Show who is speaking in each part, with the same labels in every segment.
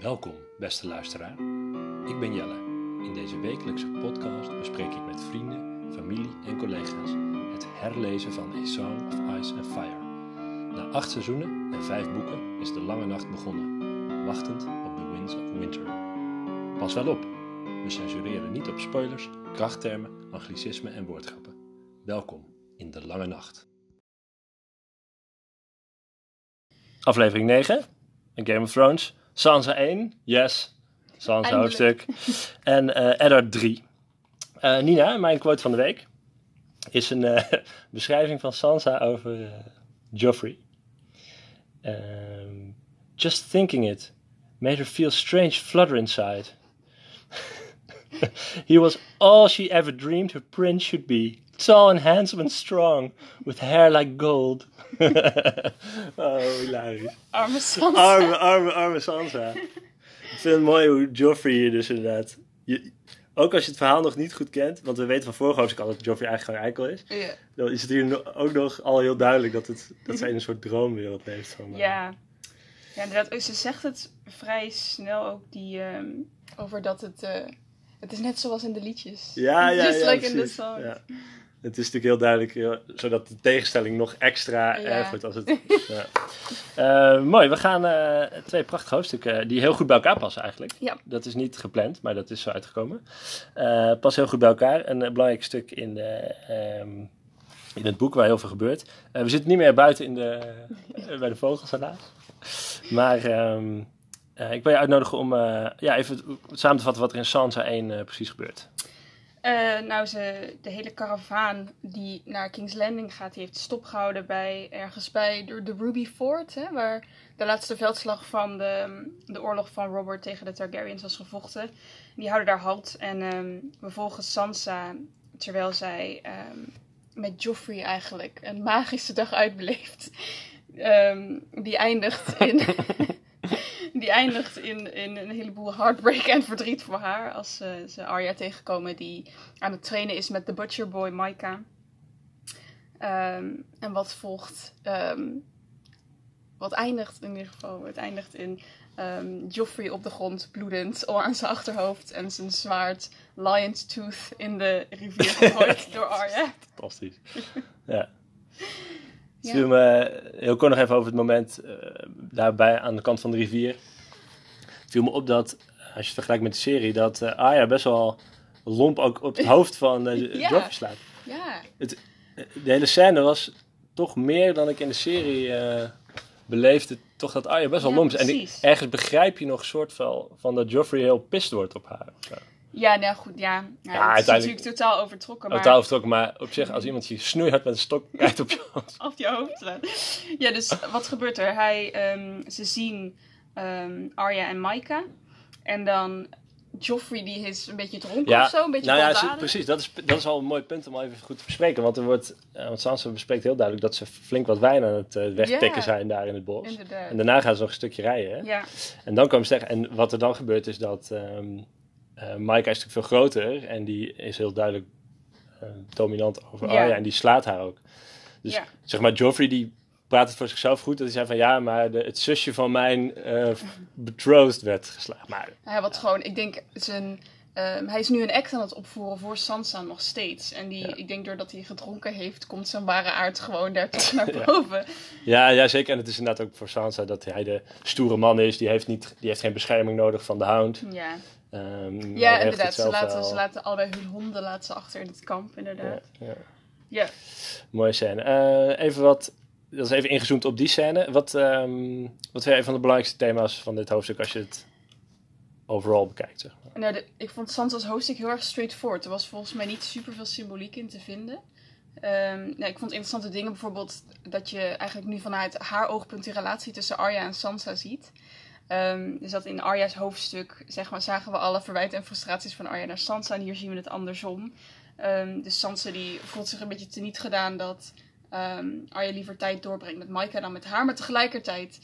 Speaker 1: Welkom, beste luisteraar. Ik ben Jelle. In deze wekelijkse podcast bespreek ik met vrienden, familie en collega's het herlezen van A Song of Ice and Fire. Na acht seizoenen en vijf boeken is de lange nacht begonnen, wachtend op The Winds of Winter. Pas wel op, we censureren niet op spoilers, krachttermen, anglicismen en woordgrappen. Welkom in de lange nacht. Aflevering 9, Game of Thrones. Sansa 1, yes. Sansa hoofdstuk. En eh Eddard 3. Eh, Nina, mijn quote van de week is een eh, beschrijving van Sansa over eh, Joffrey. Ehm, just thinking it made her feel strange flutter inside. He was all she ever dreamed her prince should be. Tall and handsome and strong, with hair like gold. oh, hilarisch.
Speaker 2: Arme Sansa.
Speaker 1: Arme, arme, arme Sansa. Ik vind het mooi hoe Joffrey hier dus inderdaad... Je, ook als je het verhaal nog niet goed kent, want we weten van vorige hoofdstuk al dat Joffrey eigenlijk gewoon eikel is.
Speaker 2: Ja.
Speaker 1: Dan is het hier no- ook nog al heel duidelijk dat, het, dat zij in een soort droomwereld leeft. Van, eh,
Speaker 2: ja. Ja, inderdaad. Ze zegt het vrij snel ook die, ehm, over dat het... eh, het is net zoals in de liedjes.
Speaker 1: Ja, ja,
Speaker 2: Just
Speaker 1: ja,
Speaker 2: like in the
Speaker 1: precies.
Speaker 2: song.
Speaker 1: Ja. Het is natuurlijk heel duidelijk, heel- zodat de tegenstelling nog extra
Speaker 2: Ja.
Speaker 1: erg wordt. Als het, ja. Eh, mooi, we gaan eh, twee prachtige hoofdstukken eh, die heel goed bij elkaar passen eigenlijk.
Speaker 2: Ja.
Speaker 1: Dat is niet gepland, maar dat is zo uitgekomen. Eh pas heel goed bij elkaar. Een eh, belangrijk stuk in, de, ehm, in het boek waar heel veel gebeurt. Eh, we zitten niet meer buiten in de, eh, bij de vogels helaas. Maar ehm, eh, ik wil je uitnodigen om eh, ja, even samen te vatten wat er in Sansa 1 eh, precies gebeurt.
Speaker 2: Eh, nou, ze, de hele karavaan die naar King's Landing gaat, die heeft stop gehouden bij ergens bij de, de Ruby Fort, hè, waar de laatste veldslag van de, de oorlog van Robert tegen de Targaryens was gevochten. Die houden daar halt en ehm, we volgen Sansa terwijl zij ehm, met Joffrey eigenlijk een magische dag uitbeleeft. Ehm, die eindigt in. Die eindigt in, in een heleboel heartbreak en verdriet voor haar. Als eh, ze Arya tegenkomen die aan het trainen is met de Butcher Boy Maika. Ehm, en wat volgt? ehm, wat eindigt in ieder geval? Het eindigt in ehm, Joffrey op de grond, bloedend, al aan zijn achterhoofd. En zijn zwaard Lion's Tooth in de rivier gegooid door Arya.
Speaker 1: Fantastisch. ja. Het
Speaker 2: Ja.
Speaker 1: viel me heel kort nog even over het moment eh, daarbij aan de kant van de rivier. Het viel me op dat, als je het vergelijkt met de serie, dat eh Arya best wel lomp ook op het hoofd van eh
Speaker 2: Ja.
Speaker 1: Joffrey slaat.
Speaker 2: Ja,
Speaker 1: Eh, De hele scène was toch meer dan ik in de serie beleefde. Toch dat Arya best wel
Speaker 2: Ja,
Speaker 1: lomp is. En ik- ergens begrijp je nog soort van, van dat Joffrey heel pist wordt op haar. of zo.
Speaker 2: Ja nou goed, ja. ja, het is natuurlijk totaal overtrokken. Maar...
Speaker 1: Totaal overtrokken, maar op zich, als iemand je snoeihard met een stok krijgt op je hoofd.
Speaker 2: Op je hoofd. Ja, dus wat gebeurt er? Hij, ehm, ze zien ehm, Arya en Maika. En dan Joffrey, die is een beetje dronken of zo. Een beetje
Speaker 1: nou ja, precies. Dat is, dat is al een mooi punt om al even goed te bespreken. Want er wordt, eh, want Sansa bespreekt heel duidelijk dat ze flink wat wijn aan het eh, wegtikken
Speaker 2: Ja.
Speaker 1: zijn daar in het bos.
Speaker 2: Inderdaad.
Speaker 1: En daarna gaan ze nog een stukje rijden. Hè?
Speaker 2: Ja,
Speaker 1: En dan komen ze tegen. En wat er dan gebeurt is dat ehm Maika is natuurlijk veel groter. En die is heel duidelijk eh, dominant over
Speaker 2: Ja.
Speaker 1: Arya. En die slaat haar ook. Dus
Speaker 2: Ja.
Speaker 1: zeg maar, Joffrey die praat het voor zichzelf goed. Dat hij zei van ja, maar de, het zusje van mijn betrothed werd geslagen. Maar
Speaker 2: hij wat gewoon, ik denk, zijn... ehm, hij is nu een act aan het opvoeren voor Sansa nog steeds. En die,
Speaker 1: Ja.
Speaker 2: ik denk doordat hij gedronken heeft, komt zijn ware aard gewoon daar toch naar boven.
Speaker 1: Ja, ja, zeker. En het is inderdaad ook voor Sansa dat hij de stoere man is. Die heeft, niet, die heeft geen bescherming nodig van de Hound.
Speaker 2: Ja,
Speaker 1: Ehm,
Speaker 2: ja inderdaad. Ze laten, ze laten allebei hun honden laten ze achter in het kamp, inderdaad.
Speaker 1: ja.
Speaker 2: Ja.
Speaker 1: Mooie scène. Eh, even wat, dat is even ingezoomd op die scène. Wat, ehm wat vind je een van de belangrijkste thema's van dit hoofdstuk als je het overal bekijkt? Zeg maar?
Speaker 2: Nou, ik vond Sansa's hoofdstuk heel erg straightforward. Er was volgens mij niet super veel symboliek in te vinden. Ehm, ik vond interessante dingen bijvoorbeeld dat je eigenlijk nu vanuit haar oogpunt de relatie tussen Arya en Sansa ziet. Ehm, dus dat in Arya's hoofdstuk zeg maar, zagen we alle verwijten en frustraties van Arya naar Sansa. En hier zien we het andersom. Ehm, dus Sansa die voelt zich een beetje teniet gedaan dat Arya liever tijd doorbrengt met Maika dan met haar. Maar tegelijkertijd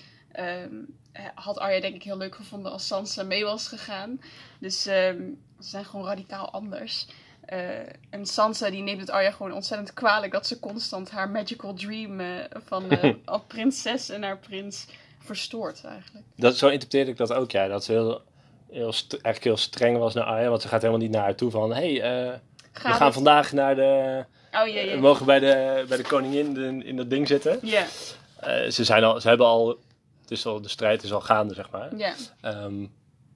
Speaker 2: had Arya denk ik heel leuk gevonden als Sansa mee was gegaan. Dus ehm, ze zijn gewoon radicaal anders. Eh, en Sansa die neemt het Arya gewoon ontzettend kwalijk dat ze constant haar magical dream eh, van eh, als prinses en haar prins verstoord eigenlijk.
Speaker 1: Dat, zo interpreteerde ik dat ook, ja. Dat ze heel, heel eigenlijk heel streng was naar Arya. Want ze gaat helemaal niet naar haar toe van... Hé, hey, eh, we gaan
Speaker 2: het-
Speaker 1: vandaag naar de...
Speaker 2: Oh
Speaker 1: We mogen bij de, bij de koningin in, in dat ding zitten.
Speaker 2: Ja,
Speaker 1: Eh, ze, zijn al, ze hebben al... Het is al... De strijd is al gaande, zeg maar.
Speaker 2: ja.
Speaker 1: Ehm,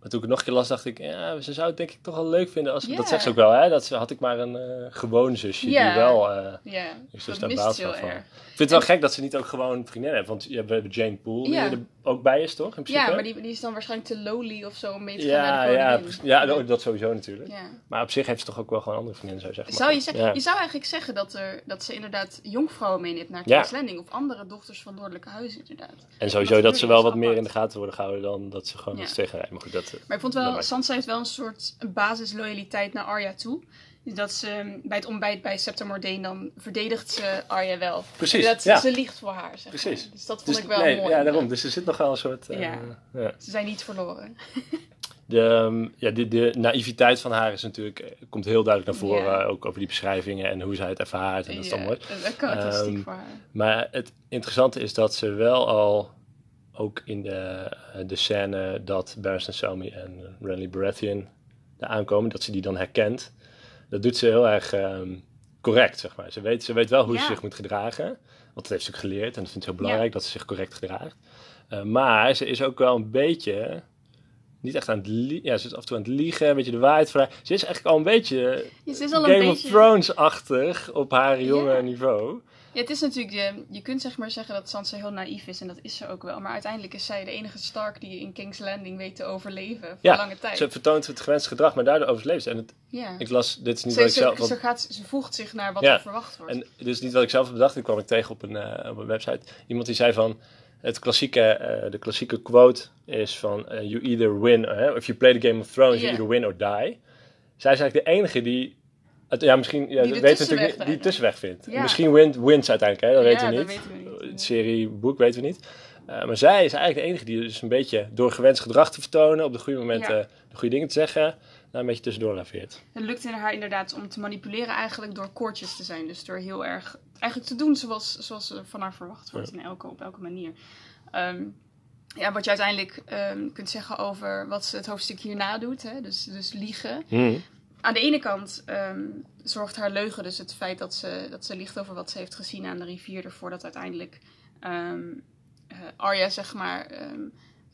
Speaker 1: maar toen ik het nog een keer las, dacht ik... Ja, ze zou het denk ik toch wel leuk vinden als... Dat zegt ze ook wel, hè. Dat ze, had ik maar een eh gewoon zusje die wel... eh,
Speaker 2: Ja,
Speaker 1: Dus
Speaker 2: dat
Speaker 1: daar wel van.
Speaker 2: erg.
Speaker 1: ik vind het wel gek dat ze niet ook gewoon vriendinnen hebben. Want je hebt hebben Jane Poole, die er ook bij is, toch? In principe?
Speaker 2: Ja, maar die, die is dan waarschijnlijk te lowly of zo om mee te gaan
Speaker 1: Ja,
Speaker 2: naar de
Speaker 1: ja, ja, dat- dat sowieso natuurlijk. Maar op zich heeft ze toch ook wel gewoon andere vriendinnen, zou je zeggen.
Speaker 2: Zou je, zeggen, je zou eigenlijk zeggen dat, er, dat ze inderdaad jonkvrouwen meeneemt naar. King's Landing. Of andere dochters van Noordelijke Huizen inderdaad.
Speaker 1: En sowieso
Speaker 2: dat
Speaker 1: dat ze wel wat meer in de gaten worden gehouden dan dat ze gewoon iets tegenrijden. Maar goed, dat...
Speaker 2: Maar ik vond wel, Sansa heeft wel een soort basisloyaliteit naar Arya toe. Dus dat ze mm, bij het ontbijt bij Septa Mordane dan verdedigt ze Arya wel.
Speaker 1: Precies,
Speaker 2: Dat
Speaker 1: ja.
Speaker 2: ze liegt voor haar, zeg maar.
Speaker 1: Precies.
Speaker 2: Dus dat vond
Speaker 1: Dus,
Speaker 2: ik wel
Speaker 1: nee,
Speaker 2: mooi.
Speaker 1: Ja, daarom. Dus er zit nog wel een soort... eh,
Speaker 2: Ja.
Speaker 1: ja.
Speaker 2: Ze zijn niet verloren.
Speaker 1: De, ehm, ja, de, de naïviteit van haar is natuurlijk, eh, komt heel duidelijk naar voren. Eh, Ook over die beschrijvingen en hoe zij het ervaart. En dat is
Speaker 2: Ja,
Speaker 1: dan Ehm,
Speaker 2: voor haar.
Speaker 1: Maar het interessante is dat ze wel al, ook in de, eh, de scène dat Barristan Selmy en Renly Baratheon er aankomen, dat ze die dan herkent. Dat doet ze heel erg ehm, correct, zeg maar. Ze weet, ze weet wel hoe ze zich moet gedragen. Want dat heeft ze ook geleerd en dat vindt ze heel belangrijk, dat ze zich correct gedraagt. Eh, maar ze is ook wel een beetje... Niet echt aan het liegen. Ja, ze is af en toe aan het liegen, een beetje de waarheid vragen. Ze is eigenlijk al een beetje
Speaker 2: Ja, ze is al
Speaker 1: Game
Speaker 2: een
Speaker 1: of
Speaker 2: beetje...
Speaker 1: Thrones-achtig op haar jonge niveau.
Speaker 2: Ja, het is natuurlijk, je, je kunt zeg maar zeggen dat Sansa heel naïef is en dat is ze ook wel. Maar uiteindelijk is zij de enige Stark die in King's Landing weet te overleven voor
Speaker 1: Ja,
Speaker 2: lange tijd.
Speaker 1: Ze vertoont het gewenste gedrag, maar daardoor overleeft ze. En het,
Speaker 2: ja.
Speaker 1: ik las, dit is niet
Speaker 2: Ze,
Speaker 1: wat ik
Speaker 2: ze,
Speaker 1: zelf...
Speaker 2: ze, gaat, ze voegt zich naar wat
Speaker 1: Ja.
Speaker 2: er verwacht wordt.
Speaker 1: en dit is niet wat ik zelf heb bedacht. Ik kwam ik tegen op een, eh, op een website. Iemand die zei van... Het klassieke, eh, de klassieke quote is van... eh, you either win... eh, if you play the Game of Thrones, you either win or die. Zij is eigenlijk de enige die... Het, ja, misschien... Ja,
Speaker 2: Die
Speaker 1: dat weten we natuurlijk niet, die tussenweg vindt.
Speaker 2: Ja.
Speaker 1: Misschien wint, ze uiteindelijk, hè? dat weten we niet.
Speaker 2: weten we niet.
Speaker 1: Het serie, boek weten we niet. Eh, maar zij is eigenlijk de enige die dus een beetje door gewenst gedrag te vertonen... op de goede momenten
Speaker 2: Ja.
Speaker 1: de goede dingen te zeggen... nou, een beetje tussendoor laveert.
Speaker 2: Het lukt in haar inderdaad om te manipuleren eigenlijk door koortjes te zijn. Dus door heel erg eigenlijk te doen zoals, zoals van haar verwacht wordt in elke, op elke manier. Ehm, ja, wat je uiteindelijk ehm, kunt zeggen over wat ze het hoofdstuk hierna doet. Hè? Dus, dus liegen.
Speaker 1: Hmm.
Speaker 2: Aan de ene kant ehm, zorgt haar leugen, dus het feit dat ze, dat ze liegt over wat ze heeft gezien aan de rivier, ervoor dat uiteindelijk eh, Arya, zeg maar,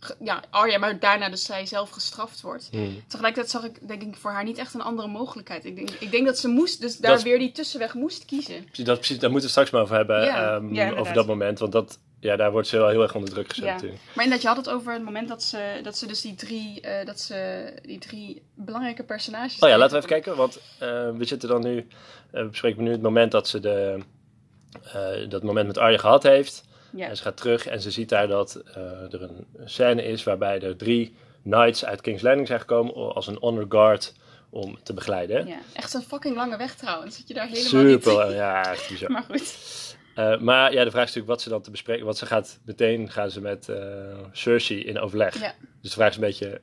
Speaker 2: ge- ja, Arya, maar daarna dus zij zelf gestraft wordt.
Speaker 1: Hmm.
Speaker 2: Tegelijkertijd zag ik, denk ik, voor haar niet echt een andere mogelijkheid. Ik denk, ik denk dat ze moest, dus daar
Speaker 1: Dat
Speaker 2: weer die tussenweg moest kiezen.
Speaker 1: Dat, precies, daar moeten we straks maar over hebben.
Speaker 2: Ja, ja, inderdaad.
Speaker 1: over dat moment. Want dat, ja, daar wordt ze wel heel erg onder druk gezet
Speaker 2: Ja.
Speaker 1: natuurlijk.
Speaker 2: Maar inderdaad, je had het over het moment dat ze, dat ze dus die drie, eh, dat ze die drie belangrijke personages...
Speaker 1: Oh ja, laten we even kijken. Want eh, we zitten dan nu... eh, we bespreken nu het moment dat ze de, dat moment met Arya gehad heeft.
Speaker 2: Ja.
Speaker 1: En ze gaat terug en ze ziet daar dat er een scène is... waarbij er drie knights uit King's Landing zijn gekomen... als een honor guard om te begeleiden.
Speaker 2: ja, echt een fucking lange weg trouwens. Zit je daar helemaal
Speaker 1: Super,
Speaker 2: niet...
Speaker 1: ja, echt bizar.
Speaker 2: Maar goed.
Speaker 1: Eh, maar ja, de vraag is natuurlijk wat ze dan te bespreken. Want ze gaat meteen gaan ze met eh, Cersei in overleg.
Speaker 2: Ja.
Speaker 1: Dus de vraag is een beetje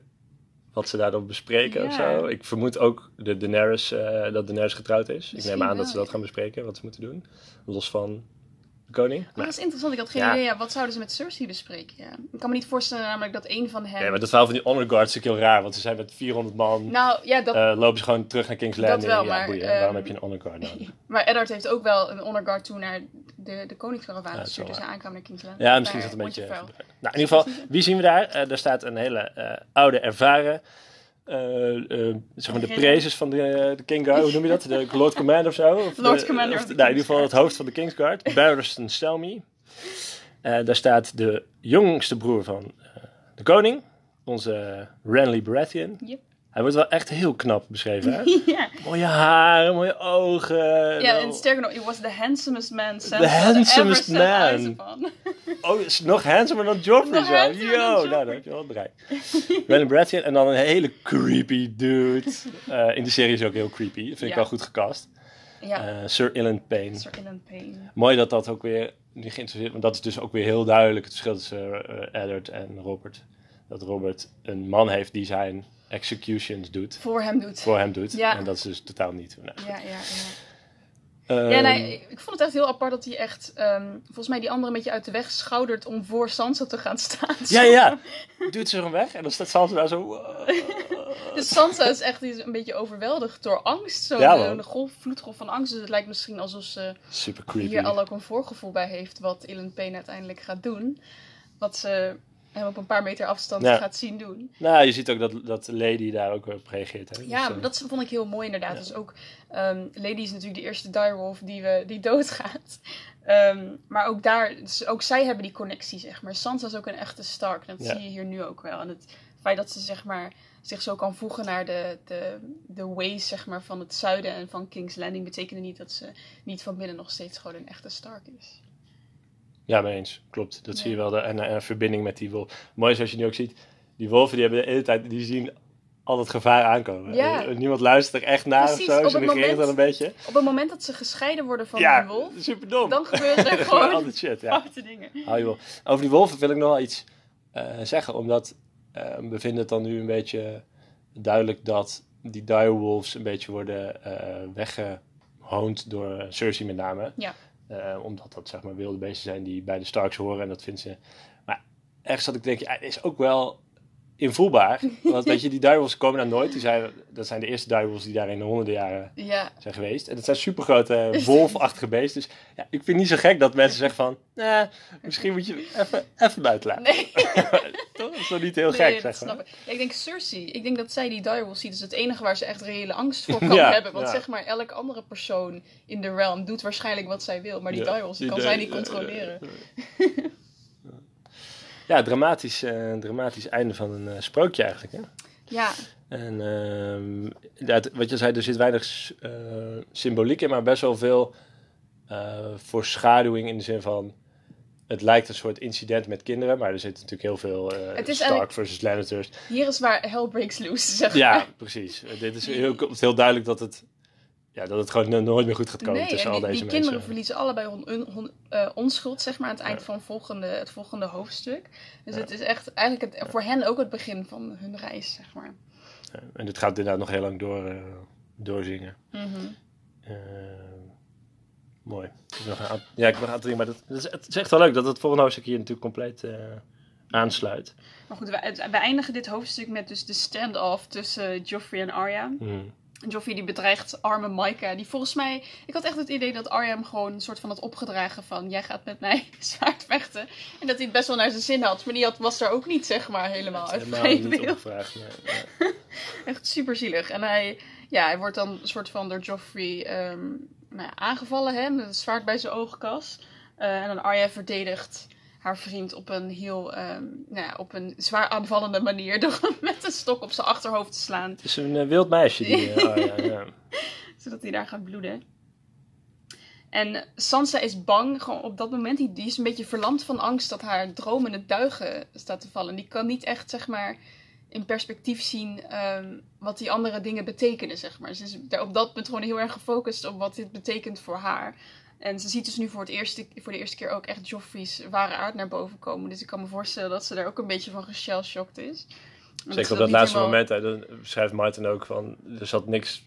Speaker 1: wat ze daar dan bespreken of
Speaker 2: Ja.
Speaker 1: zo. Ik vermoed ook de Daenerys, eh, dat Daenerys getrouwd is. ik neem aan
Speaker 2: wel,
Speaker 1: dat ze dat gaan bespreken, wat ze moeten doen. Los van koning.
Speaker 2: Maar dat is interessant. Ik had geen
Speaker 1: Ja.
Speaker 2: idee. Ja, wat zouden ze met Cersei bespreken? Ja. Ik kan me niet voorstellen namelijk dat een van hen...
Speaker 1: Nee, maar dat verhaal van die honor guards is natuurlijk heel raar. Want ze zijn met 400 man.
Speaker 2: Nou, ja, dat...
Speaker 1: eh, lopen ze gewoon terug naar King's
Speaker 2: Dat
Speaker 1: Landing.
Speaker 2: wel,
Speaker 1: ja,
Speaker 2: maar,
Speaker 1: boeien.
Speaker 2: ehm,
Speaker 1: Waarom heb je een honor guard nodig?
Speaker 2: Maar Eddard heeft ook wel een honor guard toe naar de, de koningskaravaan
Speaker 1: Ja, dat
Speaker 2: gestuurd.
Speaker 1: wel
Speaker 2: Dus hij aankwam naar King's Landing.
Speaker 1: Ja, misschien is dat een beetje...
Speaker 2: Winterfell.
Speaker 1: Nou, in ieder geval, wie zien we daar? Eh daar staat een hele eh, oude, ervaren... eh, eh, zeg maar de prezes van de, de King Guard, hoe noem je dat? De Lord Commander of zo? Of
Speaker 2: Lord
Speaker 1: de-
Speaker 2: Commander
Speaker 1: of de- nou, in ieder geval het hoofd van de King's Guard, Barristan Selmy. Eh, daar staat de jongste broer van eh, de koning, onze Renly Baratheon.
Speaker 2: Yep.
Speaker 1: Hij wordt wel echt heel knap beschreven, hè?
Speaker 2: ja,
Speaker 1: mooie haren, mooie ogen.
Speaker 2: ja, en sterker nog, he was the handsomest man
Speaker 1: The handsomest man. Oh, is nog handsomer dan Joffrey zo. Yo, nou, dan heb je wel bereikt. Renly Baratheon en dan een hele creepy dude. Eh, in de serie is ook heel creepy. Dat vind ik wel goed gecast.
Speaker 2: ja,
Speaker 1: Eh, Sir Ilan Payne.
Speaker 2: Sir Ilan Payne.
Speaker 1: Mooi dat dat ook weer nu geïnteresseerd Want dat is dus ook weer heel duidelijk het verschil tussen eh, Eddard en Robert. Dat Robert een man heeft die zijn executions doet.
Speaker 2: Voor hem doet.
Speaker 1: Voor hem doet.
Speaker 2: Ja.
Speaker 1: En dat is dus totaal niet. Nou,
Speaker 2: Ja, ja, ja. Ja,
Speaker 1: Ehm,
Speaker 2: nee, ik vond het echt heel apart dat hij echt, ehm, volgens mij die andere een beetje uit de weg schoudert om voor Sansa te gaan staan.
Speaker 1: Ja, ja. Duwt ze hem weg en dan staat Sansa daar zo...
Speaker 2: Dus Sansa is echt een beetje overweldigd door angst. Zo'n
Speaker 1: Ja,
Speaker 2: golf, vloedgolf van angst. Dus het lijkt misschien alsof ze
Speaker 1: Super creepy.
Speaker 2: hier al ook een voorgevoel bij heeft wat Ellen Payne uiteindelijk gaat doen. Wat ze hem op een paar meter afstand
Speaker 1: Ja.
Speaker 2: gaat zien doen.
Speaker 1: Nou, je ziet ook dat, dat Lady daar ook op reageert. Hè?
Speaker 2: Ja,
Speaker 1: Dus, eh,
Speaker 2: dat vond ik heel mooi inderdaad. Dus ook ehm, Lady is natuurlijk de eerste direwolf die, we, die doodgaat. Ehm, maar ook daar, dus ook zij hebben die connectie, zeg maar. Sansa is ook een echte Stark. Dat
Speaker 1: Ja.
Speaker 2: zie je hier nu ook wel. En het feit dat ze zeg maar, zich zo kan voegen naar de, de, de ways zeg maar, van het zuiden en van King's Landing... betekende niet dat ze niet van binnen nog steeds gewoon een echte Stark is.
Speaker 1: Ja, mee eens. Klopt. Dat
Speaker 2: Ja.
Speaker 1: zie je wel. De, en, en een verbinding met die wolf. Mooi is als je nu ook ziet. Die wolven die hebben de hele tijd... Die zien al het gevaar aankomen.
Speaker 2: Ja.
Speaker 1: Eh, Niemand luistert er echt naar
Speaker 2: Precies,
Speaker 1: of zo. Ze negeren dat een beetje.
Speaker 2: Op het moment dat ze gescheiden worden van
Speaker 1: ja,
Speaker 2: die wolf...
Speaker 1: super dom.
Speaker 2: dan gebeuren er gewoon
Speaker 1: Altijd shit, ja.
Speaker 2: foute dingen.
Speaker 1: Hou. Over die wolven wil ik nog wel iets eh, zeggen. Omdat eh, we vinden het dan nu een beetje duidelijk dat die direwolves een beetje worden eh weggehoond door Cersei met name.
Speaker 2: Ja.
Speaker 1: Eh, omdat dat zeg maar wilde beesten zijn die bij de Starks horen en dat vindt ze... Maar ergens zat ik te denken, ja, is ook wel invoelbaar. Want weet je, die direwolves komen daar nooit. Die zijn, dat zijn de eerste direwolves die daar in de honderden jaren
Speaker 2: Ja,
Speaker 1: zijn geweest. En het zijn supergrote wolfachtige beesten. Dus ja, ik vind het niet zo gek dat mensen zeggen van... "Nee, misschien moet je even, even buiten laten.
Speaker 2: nee.
Speaker 1: Toch? Dat is toch niet heel
Speaker 2: Nee,
Speaker 1: gek,
Speaker 2: dat
Speaker 1: zeg maar.
Speaker 2: ik. Ja, ik denk Cersei. Ik denk dat zij die direwolf ziet. is het enige waar ze echt reële angst voor kan
Speaker 1: Ja,
Speaker 2: hebben. Want zeg maar, elk andere persoon in de realm doet waarschijnlijk wat zij wil. Maar die die kan zij niet controleren.
Speaker 1: Ja, dramatisch, eh, dramatisch einde van een eh, sprookje eigenlijk. Hè?
Speaker 2: Ja,
Speaker 1: En ehm, inderdaad, wat je zei, er zit weinig eh, symboliek in, maar best wel veel voorschaduwing in de zin van... Het lijkt een soort incident met kinderen, maar er zit natuurlijk heel veel
Speaker 2: Het is
Speaker 1: Stark
Speaker 2: eigenlijk-
Speaker 1: versus Lannisters.
Speaker 2: hier is waar hell breaks loose, zeg
Speaker 1: Ja, precies. Dit is heel, heel duidelijk dat het, ja, dat het gewoon no- nooit meer goed gaat komen
Speaker 2: Nee,
Speaker 1: tussen
Speaker 2: en
Speaker 1: al deze
Speaker 2: die
Speaker 1: mensen.
Speaker 2: kinderen verliezen allebei hun, eh, onschuld, zeg maar, aan het eind
Speaker 1: Ja.
Speaker 2: van volgende, het volgende hoofdstuk. Dus
Speaker 1: Ja.
Speaker 2: het is echt eigenlijk het, voor hen ook het begin van hun reis, zeg maar.
Speaker 1: Ja, En dit gaat inderdaad nog heel lang door, eh, doorzingen.
Speaker 2: Mhm.
Speaker 1: Eh, mooi. Ik heb nog een aantal- ja, ik heb nog een aantal dingen, maar dat, dat is, het is echt wel leuk dat het volgende hoofdstuk hier natuurlijk compleet aansluit.
Speaker 2: Maar goed, we eindigen dit hoofdstuk met dus de stand-off tussen Joffrey en Arya.
Speaker 1: Mhm.
Speaker 2: Joffrey die bedreigt arme Maika. Die volgens mij... Ik had echt het idee dat Arya hem gewoon een soort van had opgedragen van... Jij gaat met mij zwaard vechten. En dat hij het best wel naar zijn zin had. Maar die had, was er ook niet, zeg maar, helemaal uit vrije wil.
Speaker 1: opgevraagd. nee, nee.
Speaker 2: Echt super zielig. En hij, ja, hij wordt dan een soort van door Joffrey ehm, nou ja, aangevallen, hè, met het zwaard bij zijn oogkas. Eh, en dan Arya verdedigt haar vriend op een heel, ehm, nou ja, op een zwaar aanvallende manier door hem met een stok op zijn achterhoofd te slaan,
Speaker 1: Het is een eh, wild meisje, die eh, Arya, ja.
Speaker 2: zodat hij daar gaat bloeden. En Sansa is bang, gewoon op dat moment. Die, die is een beetje verlamd van angst dat haar droom in het duigen staat te vallen. Die kan niet echt, zeg maar, in perspectief zien ehm, wat die andere dingen betekenen, zeg maar. Ze is daar op dat punt gewoon heel erg gefocust op wat dit betekent voor haar. En ze ziet dus nu voor, het eerste, voor de eerste keer ook echt Joffrey's ware aard naar boven komen. Dus ik kan me voorstellen dat ze daar ook een beetje van geshell-shocked is.
Speaker 1: Zeker op dat laatste
Speaker 2: helemaal-
Speaker 1: moment, hè, dan schrijft Martin ook van, er zat niks,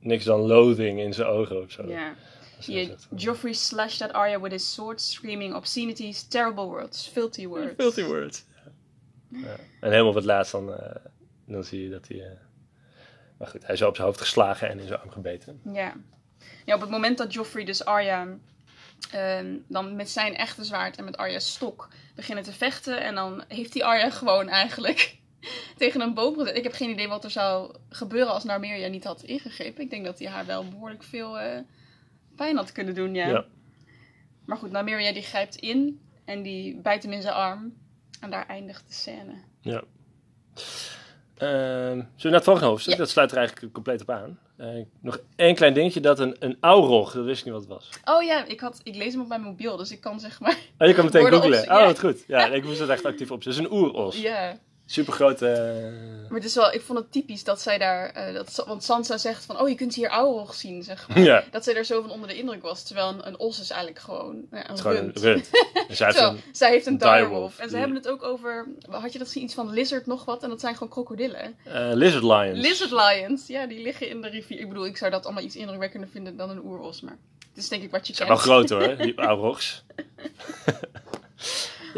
Speaker 1: niks dan loathing in zijn ogen of zo.
Speaker 2: Ja. Yeah,
Speaker 1: echt, eh,
Speaker 2: Joffrey slashed at Arya with his sword, screaming obscenities, terrible words, filthy words.
Speaker 1: Filthy words. Ja. En helemaal op het laatst dan, eh, dan zie je dat hij... eh, maar goed, hij is op zijn hoofd geslagen en in zijn arm gebeten.
Speaker 2: Ja. Ja, op het moment dat Joffrey dus Arya ehm, dan met zijn echte zwaard en met Arya's stok beginnen te vechten. En dan heeft hij Arya gewoon eigenlijk tegen een boom gezet. Ik heb geen idee wat er zou gebeuren als Narmeria niet had ingegrepen. Ik denk dat hij haar wel behoorlijk veel eh, pijn had kunnen doen, ja.
Speaker 1: Ja.
Speaker 2: Maar goed, Narmeria die grijpt in en die bijt hem in zijn arm. En daar eindigt de scène.
Speaker 1: Ja. Ehm, zullen we naar het volgende hoofdstuk?
Speaker 2: Ja.
Speaker 1: Dat sluit er eigenlijk compleet op aan. Eh, nog één klein dingetje, dat een, een aurog, dat wist ik niet wat het was.
Speaker 2: Oh ja, ik, had, ik lees hem op mijn mobiel, dus ik kan zeg maar...
Speaker 1: Oh, je kan meteen googlen.
Speaker 2: op-
Speaker 1: Oh, wat goed. Ja, ik moest het echt actief opzetten. Het is een oeros.
Speaker 2: Ja.
Speaker 1: Super grote.
Speaker 2: Maar het is wel, ik vond het typisch dat zij daar, eh, dat, want Sansa zegt van, oh je kunt hier Aurog zien, zeg maar.
Speaker 1: ja,
Speaker 2: Dat zij er zo van onder de indruk was, terwijl een, een os is eigenlijk gewoon ja, een rund.
Speaker 1: een rund. En zij heeft een,
Speaker 2: zij heeft een
Speaker 1: een
Speaker 2: direwolf. En ze hebben het ook over, had je dat gezien, iets van lizard nog wat? En dat zijn gewoon krokodillen.
Speaker 1: eh, lizard lions.
Speaker 2: Lizard lions, ja, die liggen in de rivier. Ik bedoel, ik zou dat allemaal iets indrukwekkender vinden dan een oeros, maar het is denk ik wat je
Speaker 1: Ze zijn
Speaker 2: kent.
Speaker 1: wel groot hoor, die Aurochs.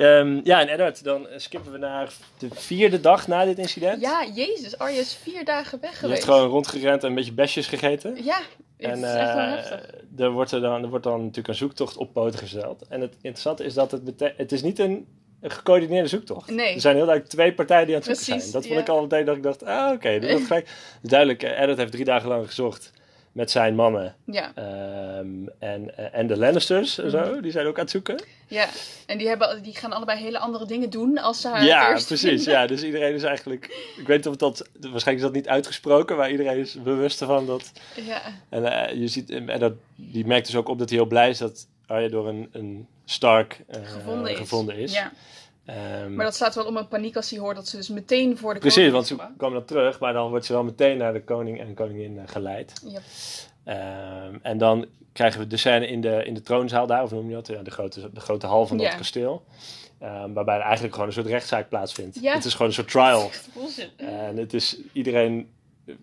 Speaker 1: Ehm, ja, en Eddard, dan eh, skippen we naar de vierde dag na dit incident.
Speaker 2: Ja, jezus, Arya is vier dagen weg
Speaker 1: Je
Speaker 2: geweest.
Speaker 1: heeft gewoon rondgerend en een beetje besjes gegeten.
Speaker 2: Ja, het
Speaker 1: En
Speaker 2: is echt wel
Speaker 1: eh,
Speaker 2: heftig.
Speaker 1: er, wordt er, dan, er wordt dan natuurlijk een zoektocht op poten gesteld. En het interessante is dat het, het is niet een, een gecoördineerde zoektocht.
Speaker 2: Nee.
Speaker 1: Er zijn heel duidelijk twee partijen die aan het zoeken
Speaker 2: Precies,
Speaker 1: zijn. Dat vond
Speaker 2: ja.
Speaker 1: ik al meteen dat ik dacht, ah oké, dat is gelijk. Dus duidelijk, eh, Eddard heeft drie dagen lang gezocht met zijn mannen.
Speaker 2: Ja,
Speaker 1: Ehm, en, eh, en de Lannisters en
Speaker 2: Mhm.
Speaker 1: zo, die zijn ook aan het zoeken.
Speaker 2: ja. En die, hebben, die gaan allebei hele andere dingen doen als ze haar
Speaker 1: ja, precies.
Speaker 2: vinden.
Speaker 1: Ja, dus iedereen is eigenlijk... Ik weet niet of dat... Waarschijnlijk is dat niet uitgesproken, maar iedereen is bewust ervan dat...
Speaker 2: Ja,
Speaker 1: En eh, je ziet... En dat, die merkt dus ook op dat hij heel blij is dat Arya door een, een Stark eh,
Speaker 2: gevonden is.
Speaker 1: gevonden is.
Speaker 2: Ja.
Speaker 1: Ehm,
Speaker 2: Maar dat staat wel om een paniek als hij hoort dat ze dus meteen voor de
Speaker 1: precies,
Speaker 2: koning
Speaker 1: want
Speaker 2: is
Speaker 1: ze komen dan terug, maar dan wordt ze wel meteen naar de koning en koningin eh, geleid.
Speaker 2: Ja.
Speaker 1: Ehm, en dan krijgen we de scène in de, in de troonzaal daar, of noem je dat? Ja, de, grote, de grote hal van dat kasteel. Ehm, waarbij er eigenlijk gewoon een soort rechtszaak plaatsvindt. Het is gewoon een soort trial. En het is iedereen...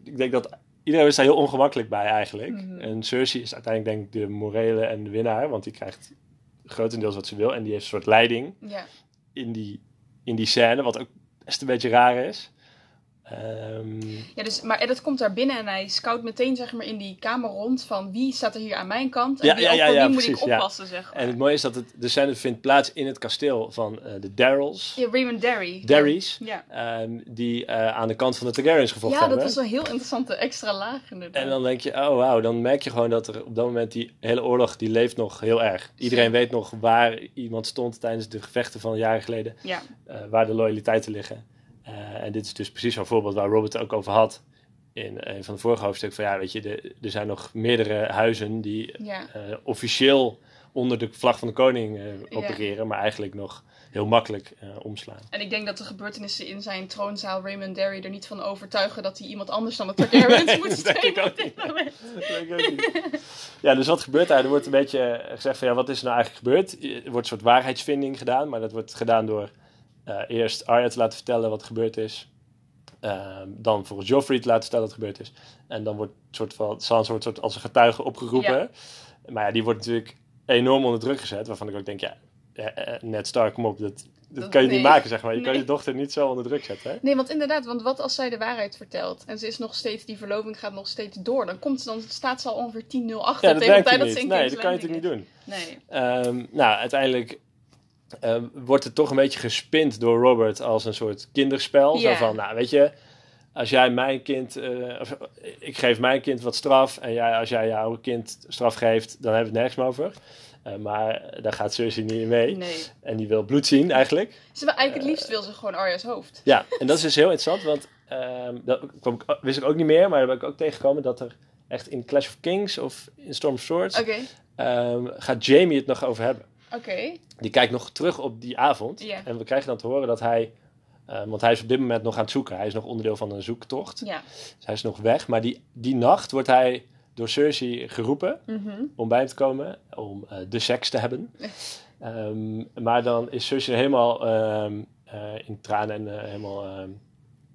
Speaker 1: Ik denk dat iedereen is daar heel ongemakkelijk bij eigenlijk.
Speaker 2: Mhm.
Speaker 1: En Cersei is uiteindelijk denk ik de morele en de winnaar. Want die krijgt grotendeels wat ze wil. En die heeft een soort leiding
Speaker 2: Ja.
Speaker 1: In die, in die scène. Wat ook best een beetje raar is. Ehm,
Speaker 2: Ja, dus, maar Eddard komt daar binnen en hij scout meteen zeg maar, in die kamer rond van wie staat er hier aan mijn kant en
Speaker 1: Ja,
Speaker 2: wie,
Speaker 1: ja,
Speaker 2: ook
Speaker 1: ja,
Speaker 2: voor
Speaker 1: ja,
Speaker 2: wie moet
Speaker 1: precies,
Speaker 2: ik oppassen, zeg maar.
Speaker 1: en het mooie is dat het, de scène vindt plaats in het kasteel van eh, de Darrells.
Speaker 2: Ja, Raymond Derry.
Speaker 1: Darrys.
Speaker 2: Ja.
Speaker 1: ehm, die eh, aan de kant van de Targaryens gevochten
Speaker 2: Ja, dat
Speaker 1: hebben.
Speaker 2: was een heel interessante extra laag inderdaad.
Speaker 1: En dan denk je, oh wauw, dan merk je gewoon dat er op dat moment die hele oorlog, die leeft nog heel erg. Iedereen weet nog waar iemand stond tijdens de gevechten van jaren geleden,
Speaker 2: Ja,
Speaker 1: eh, waar de loyaliteiten liggen. Eh, en dit is dus precies zo'n voorbeeld waar Robert het ook over had in een van de vorige hoofdstukken. Van ja, weet je, de, er zijn nog meerdere huizen die
Speaker 2: ja.
Speaker 1: eh, officieel onder de vlag van de koning eh,
Speaker 2: Ja.
Speaker 1: opereren, maar eigenlijk nog heel makkelijk eh, omslaan.
Speaker 2: En ik denk dat de gebeurtenissen in zijn troonzaal Raymond Derry er niet van overtuigen dat hij iemand anders dan de Targaryens
Speaker 1: Nee,
Speaker 2: moet steunen
Speaker 1: ook
Speaker 2: op dit
Speaker 1: niet.
Speaker 2: moment.
Speaker 1: Ja, dus wat gebeurt daar? Er wordt een beetje eh, gezegd van ja, wat is er nou eigenlijk gebeurd? Er wordt een soort waarheidsvinding gedaan, maar dat wordt gedaan door eh, eerst Arya te laten vertellen wat er gebeurd is. Ehm, dan volgens Joffrey te laten vertellen wat er gebeurd is. En dan wordt een soort van, Sansa wordt soort als een getuige opgeroepen.
Speaker 2: Ja.
Speaker 1: Maar ja, die wordt natuurlijk enorm onder druk gezet, waarvan ik ook denk, ja, eh, eh, Ned Stark, kom op, dat, dat
Speaker 2: Dat-
Speaker 1: kan je
Speaker 2: nee.
Speaker 1: niet maken, zeg maar. Je kan je dochter niet zo onder druk zetten, hè?
Speaker 2: Nee, want inderdaad, want wat als zij de waarheid vertelt en ze is nog steeds, die verloving gaat nog steeds door, dan, komt, ze- dan staat ze al ongeveer 10-0 achter
Speaker 1: Ja, dat
Speaker 2: tegen de tijd dat ze in
Speaker 1: Nee, dat kan je natuurlijk niet doen.
Speaker 2: Nee.
Speaker 1: Ehm, nou, uiteindelijk ehm, wordt het toch een beetje gespind door Robert als een soort kinderspel. Zo van, nou weet je, als jij mijn kind, eh, of, eh, ik geef mijn kind wat straf en jij, als jij jouw kind straf geeft, dan hebben we het nergens meer over. Eh, maar daar gaat Cersei niet in mee.
Speaker 2: nee.
Speaker 1: En die wil bloed zien eigenlijk.
Speaker 2: Ze wil eigenlijk het liefst wil ze gewoon Arya's hoofd.
Speaker 1: Ja, en dat is dus heel interessant, want ehm, dat kwam ik, wist ik ook niet meer, maar daar ben ik ook tegengekomen dat er echt in Clash of Kings of in Storm of Swords ehm, gaat Jamie het nog over hebben.
Speaker 2: Oké.
Speaker 1: Die kijkt nog terug op die avond. En we krijgen dan te horen dat hij. eh, want hij is op dit moment nog aan het zoeken. Hij is nog onderdeel van een zoektocht.
Speaker 2: Ja.
Speaker 1: Dus hij is nog weg. Maar die, die nacht wordt hij door Cersei geroepen
Speaker 2: Mhm.
Speaker 1: om bij hem te komen. Om eh, de seks te hebben. Ehm, maar dan is Cersei helemaal ehm, eh, in tranen en helemaal ehm,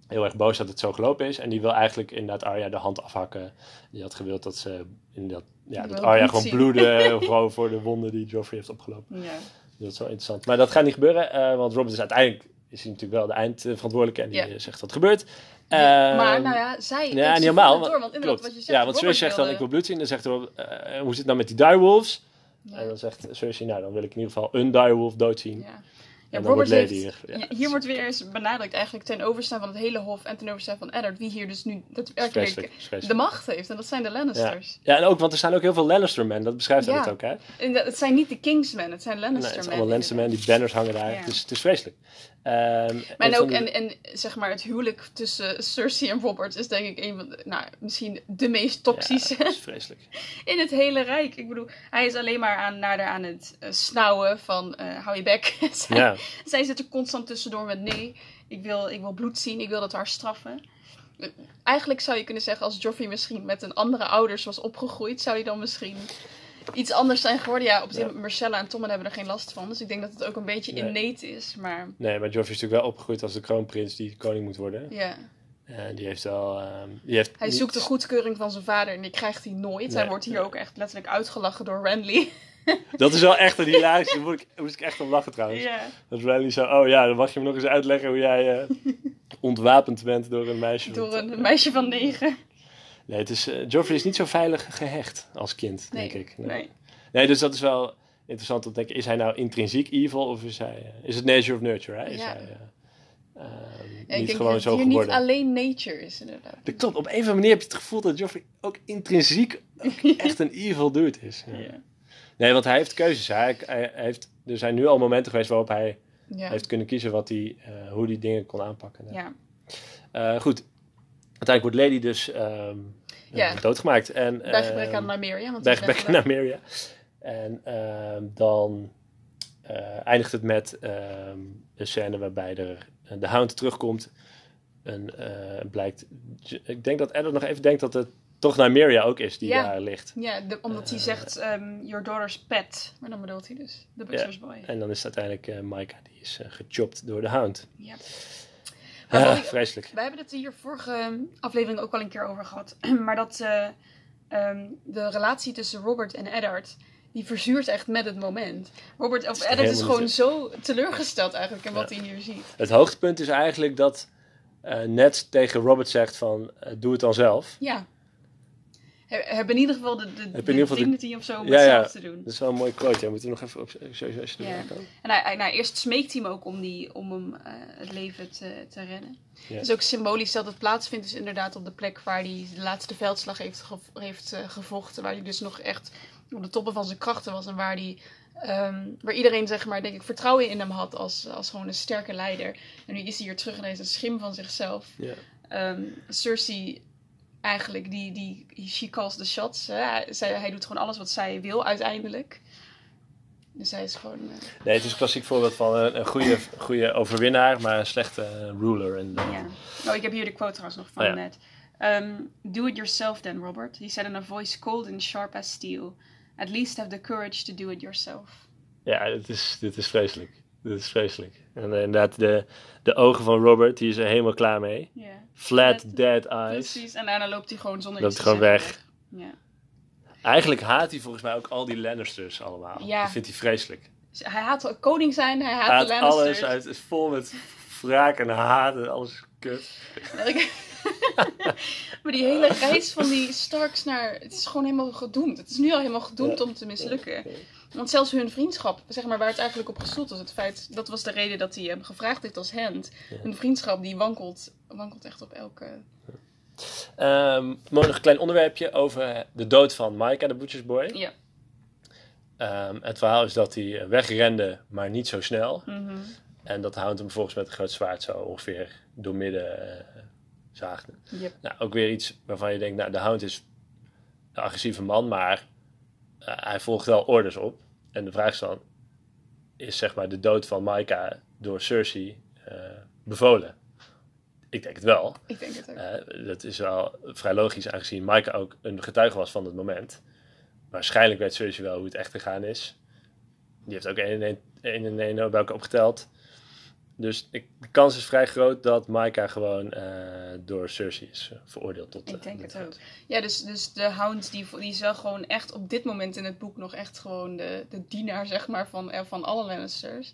Speaker 1: heel erg boos dat het zo gelopen is. En die wil eigenlijk inderdaad Arya de hand afhakken. Die had gewild dat ze inderdaad, ja, dat Arya gewoon
Speaker 2: zien.
Speaker 1: bloedde gewoon voor de wonden die Joffrey heeft opgelopen.
Speaker 2: Ja.
Speaker 1: Dat is wel interessant. Maar dat gaat niet gebeuren, eh, want Robert is uiteindelijk is hij natuurlijk wel de eindverantwoordelijke en die
Speaker 2: Ja.
Speaker 1: eh, zegt wat gebeurt.
Speaker 2: Ja, maar
Speaker 1: Ehm,
Speaker 2: nou ja, zij
Speaker 1: ja, niet helemaal. want-
Speaker 2: Door, want inderdaad,
Speaker 1: klopt.
Speaker 2: wat je zegt,
Speaker 1: ja, want
Speaker 2: Robert
Speaker 1: Cersei zegt dan ik wil bloed zien. Dan zegt hij, eh, hoe zit het nou met die direwolves?
Speaker 2: Ja.
Speaker 1: En dan zegt Cersei, nou dan wil ik in ieder geval een direwolf doodzien.
Speaker 2: Ja. Robert heeft, ja,
Speaker 1: ja,
Speaker 2: hier wordt weer eens benadrukt eigenlijk ten overstaan van het hele hof en ten overstaan van Eddard, wie hier dus nu de macht heeft. En dat zijn de Lannisters.
Speaker 1: Ja, en ook, want er zijn ook heel veel Lannister-men. Dat beschrijft hij het ook, hè?
Speaker 2: En dat- het zijn niet de Kingsmen, het zijn
Speaker 1: Nee,
Speaker 2: Lannister
Speaker 1: het
Speaker 2: men.
Speaker 1: allemaal Lannister-men, die banners hangen daar. Het, is, het is vreselijk.
Speaker 2: Maar
Speaker 1: een
Speaker 2: en ook, en, en zeg maar, het huwelijk tussen Cersei en Robert is denk ik een van de, nou, misschien de meest toxische
Speaker 1: Ja, is vreselijk.
Speaker 2: in het hele Rijk. Ik bedoel, hij is alleen maar aan, naar de, aan het eh, snauwen van eh, hou je bek. zij,
Speaker 1: Ja.
Speaker 2: zij zit er constant tussendoor met nee, ik wil, ik wil bloed zien, ik wil dat haar straffen. Eh, Eigenlijk zou je kunnen zeggen, als Joffrey misschien met een andere ouders was opgegroeid, zou hij dan misschien iets anders zijn geworden. Ja, op zich,
Speaker 1: Ja.
Speaker 2: Marcella en Tommen hebben er geen last van. Dus ik denk dat het ook een beetje
Speaker 1: Nee.
Speaker 2: innate is. Maar
Speaker 1: Nee, maar Joffrey is natuurlijk wel opgegroeid als de kroonprins die koning moet worden.
Speaker 2: ja,
Speaker 1: Eh, die heeft wel... ehm, die heeft
Speaker 2: Hij
Speaker 1: niet-
Speaker 2: zoekt de goedkeuring van zijn vader en die krijgt hij nooit.
Speaker 1: Nee,
Speaker 2: hij wordt hier
Speaker 1: nee.
Speaker 2: ook echt letterlijk uitgelachen door Renly.
Speaker 1: Dat is wel echt een hilarisch. Daar moet ik, moest ik echt om lachen trouwens.
Speaker 2: ja.
Speaker 1: Dat Riley zo... Oh ja, dan mag je me nog eens uitleggen hoe jij eh, ontwapend bent door een meisje.
Speaker 2: Door een meisje van negen.
Speaker 1: Nee, het is, eh, Joffrey is niet zo veilig gehecht als kind,
Speaker 2: Nee,
Speaker 1: denk ik.
Speaker 2: nee.
Speaker 1: Nee, dus dat is wel interessant om te denken. Is hij nou intrinsiek evil of is hij... eh, is het nature of nurture, hè? Is
Speaker 2: Ja.
Speaker 1: hij eh, ehm,
Speaker 2: Ja,
Speaker 1: niet gewoon
Speaker 2: dat
Speaker 1: zo geworden?
Speaker 2: niet alleen nature is, inderdaad.
Speaker 1: Dat klopt. Op een of andere manier heb je het gevoel dat Joffrey ook intrinsiek echt een evil dude is. Ja.
Speaker 2: Ja.
Speaker 1: Nee, want hij heeft keuzes. Hij, hij, hij heeft, er zijn nu al momenten geweest waarop hij heeft kunnen kiezen wat hij, hoe hij dingen kon aanpakken.
Speaker 2: ja.
Speaker 1: Eh, goed. Uiteindelijk wordt Lady dus ehm,
Speaker 2: Ja.
Speaker 1: eh, doodgemaakt. En,
Speaker 2: Bij gebrek
Speaker 1: ehm,
Speaker 2: aan Nymeria.
Speaker 1: Bij gebrek aan. Nymeria. En ehm, dan eh, eindigt het met een scène waarbij er eh, de hound terugkomt. En blijkt, ik denk dat Eddard nog even denkt dat het toch Nymeria ook is die
Speaker 2: Ja.
Speaker 1: daar ligt.
Speaker 2: Ja, de- omdat hij zegt, your daughter's pet. Maar dan bedoelt hij dus de butcher's boy.
Speaker 1: En dan is het uiteindelijk eh Micah die is gechopt door de hound.
Speaker 2: Ja. Ik-
Speaker 1: vreselijk.
Speaker 2: Wij hebben het hier vorige aflevering ook al een keer over gehad. maar dat eh, ehm, de relatie tussen Robert en Eddard, die verzuurt echt met het moment. Robert, of Eddard is gewoon zo teleurgesteld eigenlijk in wat hij hier ziet.
Speaker 1: Het hoogtepunt is eigenlijk dat eh Ned tegen Robert zegt van eh, doe het dan zelf.
Speaker 2: Ja. Heb, heb in ieder geval de, de,
Speaker 1: in
Speaker 2: de
Speaker 1: ieder geval de-
Speaker 2: dignity of zo om
Speaker 1: Ja,
Speaker 2: het
Speaker 1: ja.
Speaker 2: te doen.
Speaker 1: Dat is wel een mooi quote. Ja, moeten we nog even op sowieso als je.
Speaker 2: En hij, nou, eerst smeekt hij hem ook om, die, om hem eh, het leven te, te redden. Het is ook symbolisch dat het plaatsvindt, dus inderdaad op de plek waar hij de laatste veldslag heeft, heeft eh, gevochten. Waar hij dus nog echt op de toppen van zijn krachten was. En waar, hij, ehm, waar iedereen, zeg maar, denk ik, vertrouwen in hem had als, als gewoon een sterke leider. En nu is hij hier terug en hij is een schim van zichzelf. Ehm, Cersei, eigenlijk, die, die, she calls the shots. Hè? Hij, zij, hij doet gewoon alles wat zij wil uiteindelijk. Dus hij is gewoon... eh,
Speaker 1: Nee, het is een klassiek voorbeeld van een, een goede, goede overwinnaar, maar een slechte eh, ruler. En,
Speaker 2: Ja. Oh, ik heb hier de quote trouwens nog van
Speaker 1: Oh ja.
Speaker 2: net. Um, do it yourself then, Robert. He said in a voice cold and sharp as steel. At least have the courage to do it yourself.
Speaker 1: Ja, dit is, dit is vreselijk. Dit is vreselijk. En eh, inderdaad, de, de ogen van Robert, die is er helemaal klaar mee. Flat,
Speaker 2: Flat,
Speaker 1: dead eyes.
Speaker 2: precies. En daarna loopt hij gewoon zonder
Speaker 1: Loopt
Speaker 2: iets
Speaker 1: gewoon
Speaker 2: zeggen
Speaker 1: weg.
Speaker 2: Ja.
Speaker 1: Eigenlijk haat hij volgens mij ook al die Lannisters allemaal.
Speaker 2: Ja.
Speaker 1: Dat vindt hij vreselijk.
Speaker 2: Dus hij haat koning zijn, hij haat,
Speaker 1: Hij haat
Speaker 2: de Lannisters.
Speaker 1: alles, hij is vol met wraak en haat en alles kut.
Speaker 2: maar die hele reis van die Starks naar... Het is gewoon helemaal gedoemd. Het is nu al helemaal gedoemd om te mislukken. Want zelfs hun vriendschap, zeg maar, waar het eigenlijk op gestoeld was, het feit, dat was de reden dat hij hem gevraagd heeft als hand. Hun vriendschap die wankelt, wankelt echt op elke.
Speaker 1: Ehm nog een klein onderwerpje over de dood van Mike de Butcher's Boy.
Speaker 2: Ja.
Speaker 1: Ehm, het verhaal is dat hij wegrende, maar niet zo snel.
Speaker 2: Mhm.
Speaker 1: En dat de hound hem volgens met een groot zwaard zo ongeveer doormidden eh zaagde.
Speaker 2: Yep.
Speaker 1: Nou, ook weer iets waarvan je denkt, nou, de hound is een agressieve man, maar eh, hij volgt wel orders op. En de vraag is dan, is zeg maar de dood van Micah door Cersei eh, bevolen? Ik denk het wel.
Speaker 2: Ik denk het ook.
Speaker 1: Eh, dat is wel vrij logisch, aangezien Micah ook een getuige was van het moment. Waarschijnlijk weet Cersei wel hoe het echt gegaan is. Die heeft ook 1 en 1 en 1 bij elkaar opgeteld. Dus ik, de kans is vrij groot dat Micah gewoon eh, door Cersei is eh, veroordeeld tot...
Speaker 2: Ik
Speaker 1: eh,
Speaker 2: denk
Speaker 1: de
Speaker 2: het ook. Ja, dus, dus de Hound die, die is wel gewoon echt op dit moment in het boek nog echt gewoon de, de dienaar, zeg maar, van, van alle Lannisters.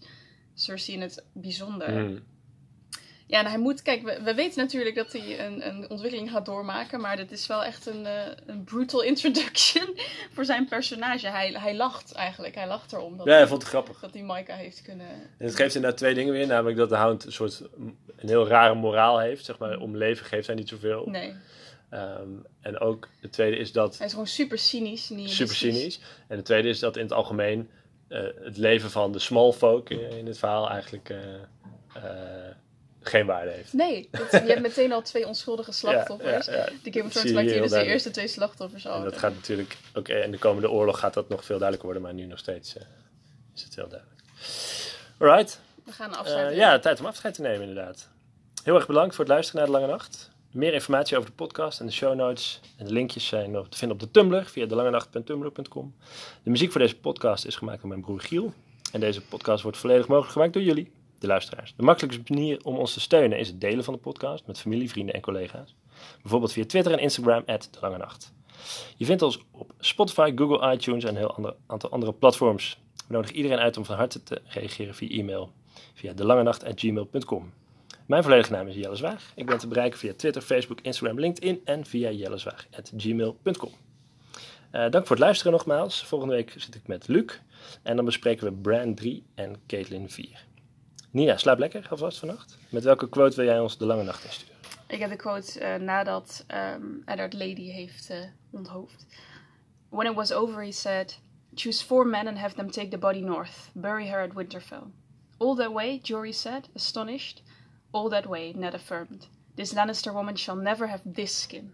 Speaker 2: Cersei in het bijzonder.
Speaker 1: Mm.
Speaker 2: Ja, en hij moet, kijk, we, we weten natuurlijk dat hij een, een ontwikkeling gaat doormaken, maar dit is wel echt een, eh, een brutal introduction voor zijn personage. Hij, hij lacht eigenlijk, hij lacht erom dat,
Speaker 1: Ja, hij vond het grappig.
Speaker 2: dat hij Micah heeft kunnen...
Speaker 1: En het geeft inderdaad twee dingen weer. Namelijk dat de hound een soort een heel rare moraal heeft. Zeg maar, om leven geeft hij niet zoveel.
Speaker 2: Nee,
Speaker 1: Ehm, en ook het tweede is dat...
Speaker 2: hij is gewoon super cynisch. nihilistisch.
Speaker 1: super cynisch. En het tweede is dat in het algemeen eh, het leven van de small folk in het verhaal eigenlijk eh, geen waarde heeft.
Speaker 2: Nee, dat, je hebt meteen al twee onschuldige slachtoffers.
Speaker 1: Ja, ja, ja.
Speaker 2: De Game of Thrones maakt hier dus de eerste twee slachtoffers al.
Speaker 1: En dat gaat natuurlijk ook in de komende oorlog gaat dat nog veel duidelijker worden, maar nu nog steeds eh, is het heel duidelijk. Alright.
Speaker 2: We gaan
Speaker 1: Eh,
Speaker 2: afsluiten.
Speaker 1: ja, tijd om afscheid te nemen inderdaad. Heel erg bedankt voor het luisteren naar de Lange Nacht. Meer informatie over de podcast en de show notes en de linkjes zijn te vinden op de Tumblr via delangenacht.tumblr.com. De muziek voor deze podcast is gemaakt door mijn broer Giel. En deze podcast wordt volledig mogelijk gemaakt door jullie. De luisteraars. De makkelijkste manier om ons te steunen is het delen van de podcast met familie, vrienden en collega's. Bijvoorbeeld via Twitter en Instagram, at de Lange Nacht. Je vindt ons op Spotify, Google, iTunes en een heel aantal andere platforms. We nodigen iedereen uit om van harte te reageren via e-mail via delangenacht.gmail.com. Mijn volledige naam is Jelle Zwaag. Ik ben te bereiken via Twitter, Facebook, Instagram, LinkedIn en via jellezwaag.gmail.com. Uh, dank voor het luisteren nogmaals. Volgende week zit ik met Luc en dan bespreken we Brand 3 en Caitlin 4. Nina, slaap lekker alvast vannacht. Met welke quote wil jij ons de lange nacht insturen?
Speaker 2: Ik heb de quote uh, nadat um, Eddard Lady heeft uh, onthoofd. When it was over, he said, Choose four men and have them take the body north. Bury her at Winterfell. All that way, Jory said, astonished. All that way, Ned affirmed. This Lannister woman shall never have this skin.